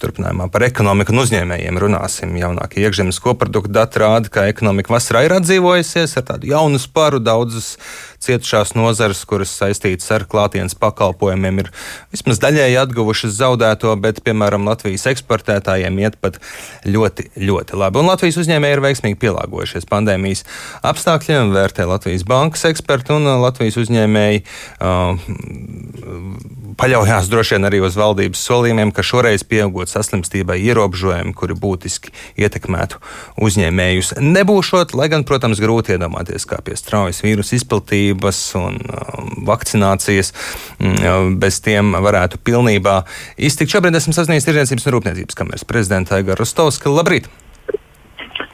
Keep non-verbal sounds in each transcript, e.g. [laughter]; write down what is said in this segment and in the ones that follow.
Tur Turpinājumā par ekonomiku un uzņēmējiem runāsim. Jaunākie iekšzemes koprodukta dati rāda, ka ekonomika vasarā ir atdzīvojusies ar tādu jaunu sparu. Daudzas cietušās nozares, kuras saistītas ar klātienes pakalpojumiem, ir vismaz daļēji atguvušas zaudēto, bet, piemēram, Latvijas eksportētājiem iet pat ļoti, ļoti labi. Un Latvijas uzņēmēji ir veiksmīgi pielāgojušies pandēmijas apstākļiem, vērtē Latvijas bankas eksperti un Latvijas uzņēmēji. Uh, paļaujās droši vien arī uz valdības solījumiem, ka šoreiz pieaugot saslimstībai ierobežojumi, kuri būtiski ietekmētu uzņēmējus, nebūšot, lai gan, protams, grūti iedomāties, kā pie straujas vīrusu izplatības un um, vakcinācijas um, bez tiem varētu pilnībā iztikt. Šobrīd esmu sasniedzis Tirdzniecības un Rūpniecības kameras prezidenta Aigara Rostovska. Labrīt!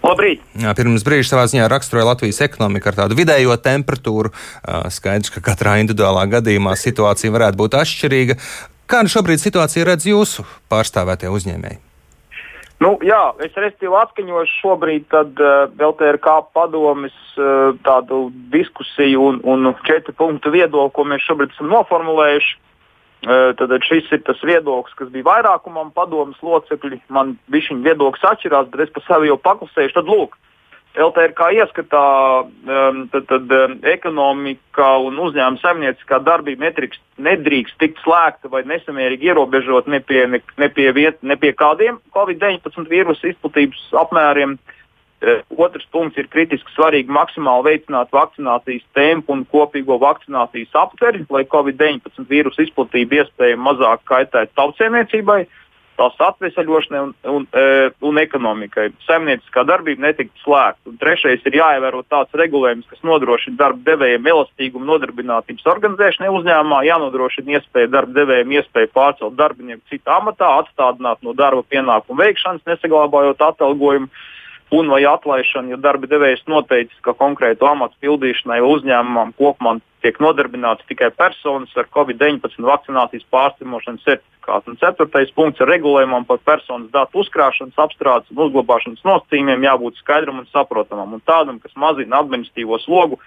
Labrīt! Jā, pirms brīža savā ziņā raksturoja Latvijas ekonomiku ar tādu vidējo temperatūru. Skaidrs, ka katrā individuālā gadījumā situācija varētu būt atšķirīga. Kāda šobrīd situācija redz jūsu pārstāvētie uzņēmēji? Nu, jā, es restīvi atskaņošu šobrīd tad, uh, LTRK padomis uh, tādu diskusiju un, un četru punktu viedokli, ko mēs šobrīd esam noformulējuši. Tad šis ir tas viedoklis, kas bija vairākumam padomus locekļi. Man bija viņa viedoklis atšķirās, bet es par sevi jau paklusēju. Tad, lūk, LTRK ieskatā um, tad, tad, um, ekonomika un uzņēmuma saimnieciskā darbība nedrīkst, nedrīkst tikt slēgta vai nesamērīgi ierobežot ne pie, ne, ne pie, viet, ne pie kādiem Covid-19 vīrusu izplatības apmēriem. Uh, otrs punkts ir kritiski svarīgi maksimāli veicināt vakcinācijas tempu un kopīgo vakcinācijas aptveri, lai Covid-19 vīrusu izplatība iespējami mazāk kaitētu tautsēmniecībai, tās atvesaļošanai un, un, un, un ekonomikai. Saimnieciskā darbība netiktu slēgta. Un trešais ir jāievēro tāds regulējums, kas nodrošina darba devējiem elastīgumu nodarbinātības organizēšanai uzņēmumā, jānodrošina iespēja darba devējiem iespēju pārcelt darbinieku citā amatā, atstādināt no darba pienākumu veikšanas, nesaglabājot atalgojumu un vai atlaišana, ja darba devējs noteicis, ka konkrētu amatu pildīšanai uzņēmumam kopumā tiek nodarbināts tikai personas ar COVID-19 vakcinācijas pārslimošanas certifikātu. Un ceturtais punkts ir regulējumam par personas datu uzkrāšanas, apstrādes un uzglabāšanas nosacījumiem jābūt skaidram un saprotamam un tādam, kas mazina administratīvo slogu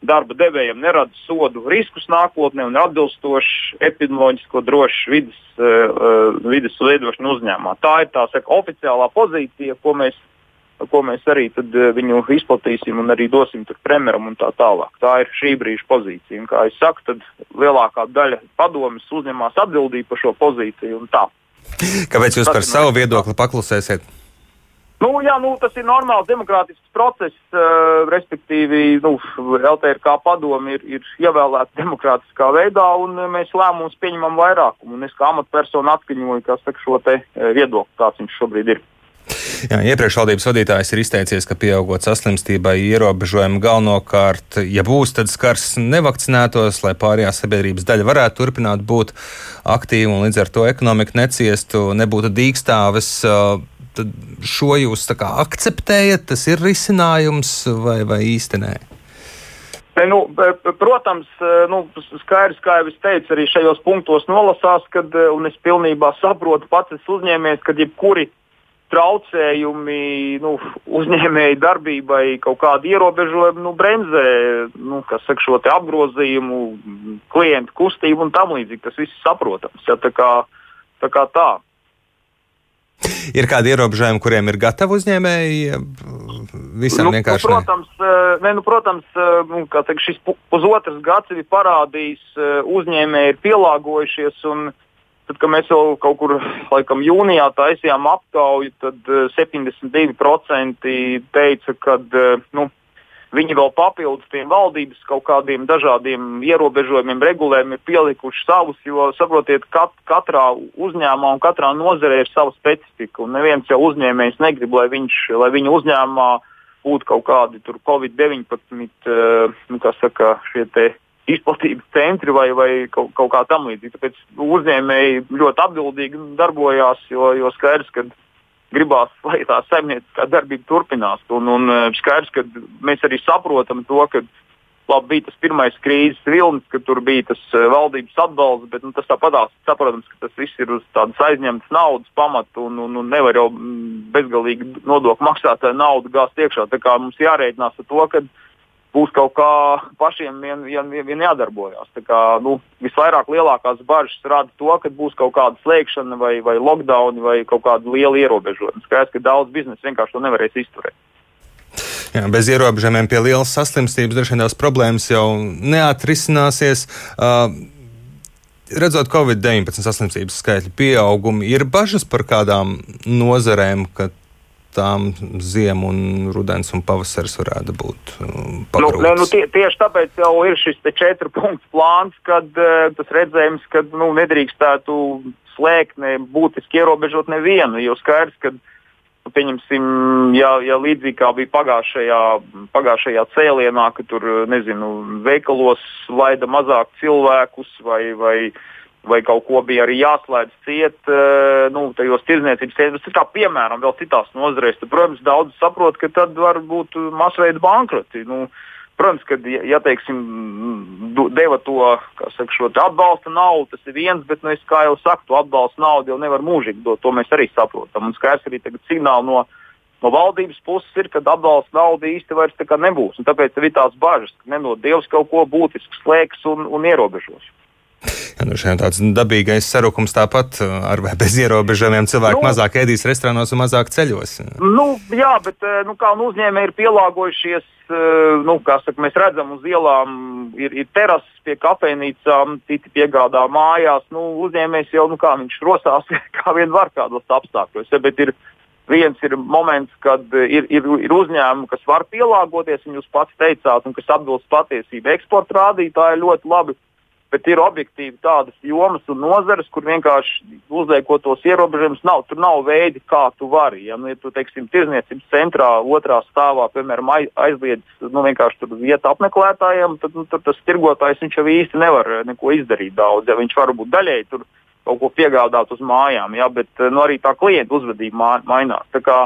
darba devējiem nerada sodu riskus nākotnē un atbilstoši epidemioloģisko drošu vidas, uh, vidas veidošanu uzņēmumā. Tā ir tā saka, oficiālā pozīcija, ko mēs ko mēs arī eh, viņu izplatīsim un arī dosim premjeram un tā tālāk. Tā ir šī brīža pozīcija. Un, kā jau saku, tad lielākā daļa padomjas uzņemās atbildību par šo pozīciju. Kāpēc jūs par savu viedokli paklusēsiet? Nu, jā, nu, tas ir normāls demokrātisks process, uh, respektīvi nu, LTRK padomi ir, ir ievēlēta demokrātiskā veidā, un mēs lēmumus pieņemam vairākumu. Un es kā amatpersona atskaņoju saka, šo te, uh, viedokli, kāds viņš šobrīd ir. Jā, iepriekš valdības vadītājs ir izteicies, ka pieaugot saslimstībai ierobežojumi galvenokārt, ja būs, tad skars nevakcinētos, lai pārējā sabiedrības daļa varētu turpināt būt aktīva un līdz ar to ekonomika neciestu, nebūtu dīkstāves. Tad šo jūs akceptējat, tas ir risinājums vai, vai īstenībā? Ne, nu, protams, nu, skaidrs, kā jau es teicu, arī šajos punktos nolasās, kad, un es pilnībā saprotu pats uzņēmējs, ka jebkuri traucējumi nu, uzņēmēju darbībai, kaut kādi ierobežojumi nu, bremzē nu, saka, šo apgrozījumu, klientu kustību un tam līdzīgi. Tas viss ir saprotams. Ja, tā kā, tā kā tā. Ir kādi ierobežojumi, kuriem ir gatavi uzņēmēji? Visam nu, vienkārši. Nu, protams, eh, ne, nu, protams eh, nu, šis pusotrs gads ir parādījis, eh, uzņēmēji ir pielāgojušies. Un, Tad, kad mēs jau kaut kur laikam, jūnijā taisījām aptauju, tad 72% eh, teica, ka eh, nu, viņi vēl papildus tiem valdības kaut kādiem dažādiem ierobežojumiem, regulējumiem ir pielikuši savus, jo saprotiet, kat, katrā uzņēmumā un katrā nozarē ir sava specifika. Neviens jau uzņēmējs negrib, lai, viņš, lai viņa uzņēmumā būtu kaut kādi Covid-19 uh, nu, saka, šie izplatības centri vai, vai kaut, kaut kā tamlīdzīga. Tāpēc uzņēmēji ļoti atbildīgi darbojās, jo, jo skaidrs, ka gribās, lai tā saimnieciskā darbība turpinās. Un, un e, skaidrs, ka mēs arī saprotam to, ka labi, bija tas pirmais krīzes vilnis, kad tur bija tas e, valdības atbalsts, bet nu, tas tāpatās saprotams, ka tas viss ir uz tādas aizņemtas naudas pamata un, un, un nevar jau bezgalīgi nodokļu maksātāju naudu gāzt iekšā. Tā kā mums jārēķinās ar to, ka būs kaut kā pašiem vien, vien, vien, jādarbojas. Kā, nu, visvairāk lielākās bažas rada to, ka būs kaut kāda slēgšana vai, vai lockdown vai kaut kāda liela ierobežojuma. Skaidrs, ka daudz biznesa vienkārši to nevarēs izturēt. Jā, bez ierobežojumiem pie lielas saslimstības droši vien tās problēmas jau neatrisināsies. Uh, redzot Covid-19 saslimstības skaitļu pieaugumu, ir bažas par kādām nozarēm, ka tām ziema, un rudens un pavasaris varētu būt pagrūts. Nu, ne, nu, tie, tieši tāpēc jau ir šis četru punktu plāns, kad uh, tas redzējums, ka nu, nedrīkstētu slēgt, ne būtiski ierobežot nevienu. Jo skaidrs, ka nu, pieņemsim, ja, ja līdzīgi kā bija pagājušajā, pagājušajā cēlienā, ka tur nezinu, veikalos laida mazāk cilvēkus vai, vai vai kaut ko bija arī jāslēdz ciet, eh, nu, tajos tirdzniecības centros. Kā piemēram, vēl citās nozarēs, tad, protams, daudz saprot, ka tad var būt masveida bankroti. Nu, protams, ka, ja, ja teiksim, deva to saka, šo atbalsta naudu, tas ir viens, bet, nu, es, kā jau saku, to atbalsta naudu jau nevar mūžīgi dot. To mēs arī saprotam. Un skaidrs arī tagad signāli no, no valdības puses ir, ka atbalsta nauda īsti vairs nebūs. Un tāpēc ir tās bažas, ka nenot Dievs kaut ko būtisku slēgs un, un ierobežos. Nu, tāds dabīgais sarukums tāpat uh, ar bez ierobežojumiem. Cilvēki nu, mazāk ēdīs restorānos un mazāk ceļos. Nu, jā, bet uh, nu, kā nu, uzņēmēji ir pielāgojušies, uh, nu, saka, mēs redzam uz ielām, ir, ir terases pie kafejnīcām, citi piegādā mājās. Nu, uzņēmējs jau nu, kā viņš rosās, [laughs] kā vien var kādos apstākļos. Ja, bet ir viens ir moments, kad ir, ir, ir uzņēmumi, kas var pielāgoties, un jūs pats teicāt, un kas atbilst patiesībai. Eksporta rādītāji ļoti labi bet ir objektīvi tādas jomas un nozares, kur vienkārši uzliekot tos ierobežojumus, nav, tur nav veidi, kā tu vari. Ja, nu, ja tu, teiksim, tirzniecības centrā otrā stāvā, piemēram, aizliedz nu, vienkārši vietu apmeklētājiem, tad nu, tas tirgotājs jau īsti nevar neko izdarīt daudz. Ja, viņš varbūt daļēji tur kaut ko piegādāt uz mājām, ja, bet nu, arī tā klienta uzvedība mainās. Tā kā,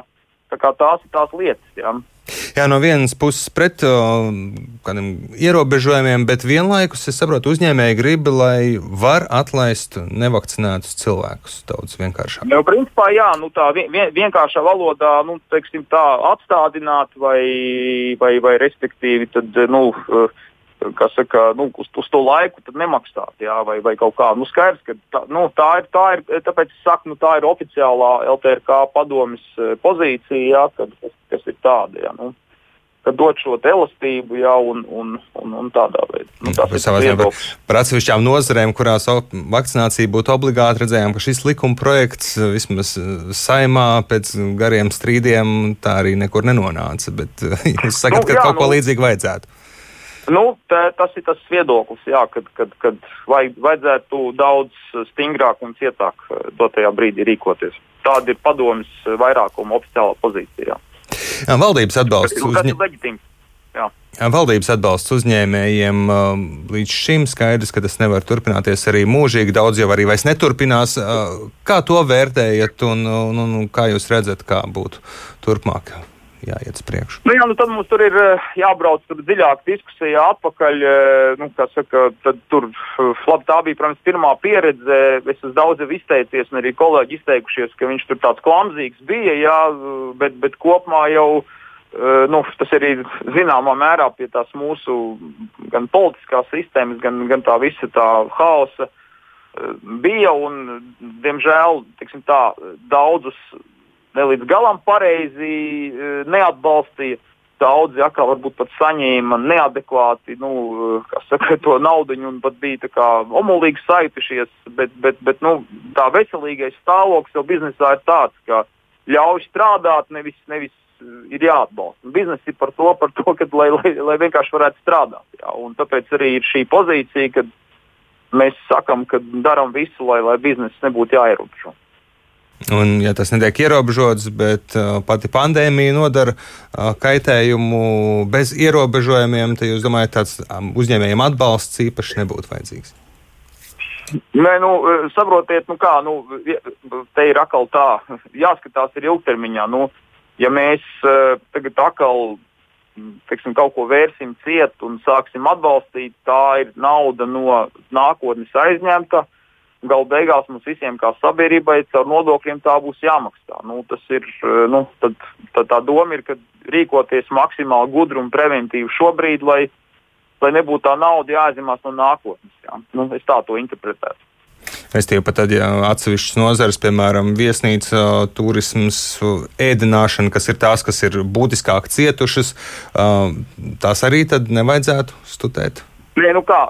tā kā tās ir tās lietas. Ja. Jā, no vienas puses pret uh, kādiem ierobežojumiem, bet vienlaikus es saprotu, uzņēmēji grib, lai var atlaist nevakcinētus cilvēkus daudz vienkāršāk. Nu, principā, jā, nu, tā vien, vienkāršā valodā, nu, teiksim, tā apstādināt vai, vai, vai respektīvi, tad, nu, uh, kas saka, nu, uz, uz to laiku nemaksāt, jā, vai, vai kaut kā. Nu, skaidrs, ka tā, nu, tā, ir, tā ir, tāpēc es saku, nu, tā ir oficiālā LTRK padomis eh, pozīcija, jā, kad, kas, kas ir tāda. Jā, nu dod šo elastību jau un, un, un, un tādā veidā. Nu, tas ir par, par atsevišķām nozarēm, kurās vakcinācija būtu obligāta. Redzējām, ka šis likuma projekts vismaz saimā pēc gariem strīdiem tā arī nekur nenonāca. Bet [laughs] jūs sakat, nu, ka jā, kaut ko nu, līdzīgu vajadzētu. Nu, tā, tas ir tas viedoklis, jā, kad, kad, kad vajag, vajadzētu daudz stingrāk un cietāk eh, dotajā brīdī rīkoties. Tāda ir padomjas vairākuma oficiālā pozīcija. Jā, valdības atbalsts uzņēmējiem. Valdības atbalsts uzņēmējiem līdz šim skaidrs, ka tas nevar turpināties arī mūžīgi. Daudz jau arī vairs neturpinās. Kā to vērtējat un, un, un kā jūs redzat, kā būtu turpmāk? Jāiet uz priekšu. Nu, jā, nu tad mums tur ir eh, jābrauc tur dziļāk diskusijā atpakaļ. Eh, nu, saka, tur, eh, labi, tā bija protams, pirmā pieredze. Es esmu daudz izteicies, un arī kolēģi izteikušies, ka viņš tur tāds klamzīgs bija, jā, bet, bet kopumā jau. Nu, tas arī zināmā mērā pie tās mūsu gan politiskās sistēmas, gan, gan tā visa tā haosa bija. Un, diemžēl tā, daudzus ne līdz galam pareizi e, neatbalstīja. Daudzi atkal varbūt pat saņēma neadekvāti nu, e, saka, to naudu un pat bija omulīgi saitušies. Bet, bet, bet nu, tā veselīgais stāvoklis jau biznesā ir tāds, ka ļauj strādāt, nevis, nevis ir jāatbalsta. Biznesa ir par to, par to ka, lai, lai, lai vienkārši varētu strādāt. Jā. Un tāpēc arī ir šī pozīcija, kad mēs sakam, ka darām visu, lai, lai biznesa nebūtu jāierobežo. Un, ja tas netiek ierobežots, bet uh, pati pandēmija nodara uh, kaitējumu bez ierobežojumiem, tad jūs domājat, tāds um, uzņēmējiem atbalsts īpaši nebūtu vajadzīgs? Nē, nu, saprotiet, nu kā, nu, te ir atkal tā, [laughs] jāskatās ir ilgtermiņā. Nu, ja mēs uh, tagad atkal teiksim, kaut ko vērsim ciet un sāksim atbalstīt, tā ir nauda no nākotnes aizņemta Galu beigās mums visiem, kā sabiedrībai, caur nodokļiem tā būs jāmaksā. Nu, ir, eh, nu, tad tā, tā doma ir, ka rīkoties maksimāli gudri un preventīvi šobrīd, lai, lai nebūtu tā nauda jāaizņemās no nākotnes. Jā. Nu, es tā to interpretēju. Restīvi pat tad, ja atsevišķas nozares, piemēram, viesnīca, turisms, ēdināšana, kas ir tās, kas ir būtiskāk cietušas, tās arī tad nevajadzētu studēt. Nē, nu kā,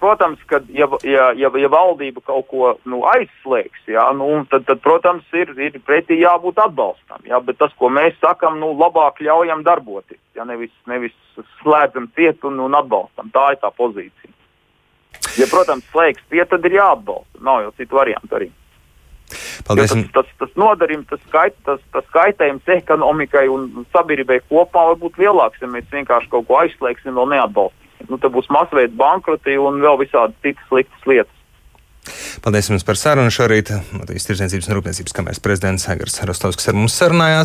protams, ka ja, ja, ja, ja valdība kaut ko nu, aizslēgs, jā, nu, tad, tad, protams, ir, ir pretī jābūt atbalstam. Jā, bet tas, ko mēs sakām, nu, labāk ļaujam darboties. Jā, nevis, nevis slēdzam ciet un, un atbalstam. Tā ir tā pozīcija. Ja, protams, slēgs tie, tad ir jāatbalsta. Nav jau citu variantu arī. Paldies. Jo tas, tas, tas nodarījums, tas, skait, tas, tas kaitējums ekonomikai un sabiedrībai kopumā var būt lielāks, ja mēs vienkārši kaut ko aizslēgsim un neatbalstīsim. Nu, tad būs masveida bankroti un vēl visādi citas sliktas lietas. Paldies jums par sarunu šorīt. Latvijas Tirzniecības un Rūpniecības kameras prezidents Egars Rostovskis ar mums sarunājās.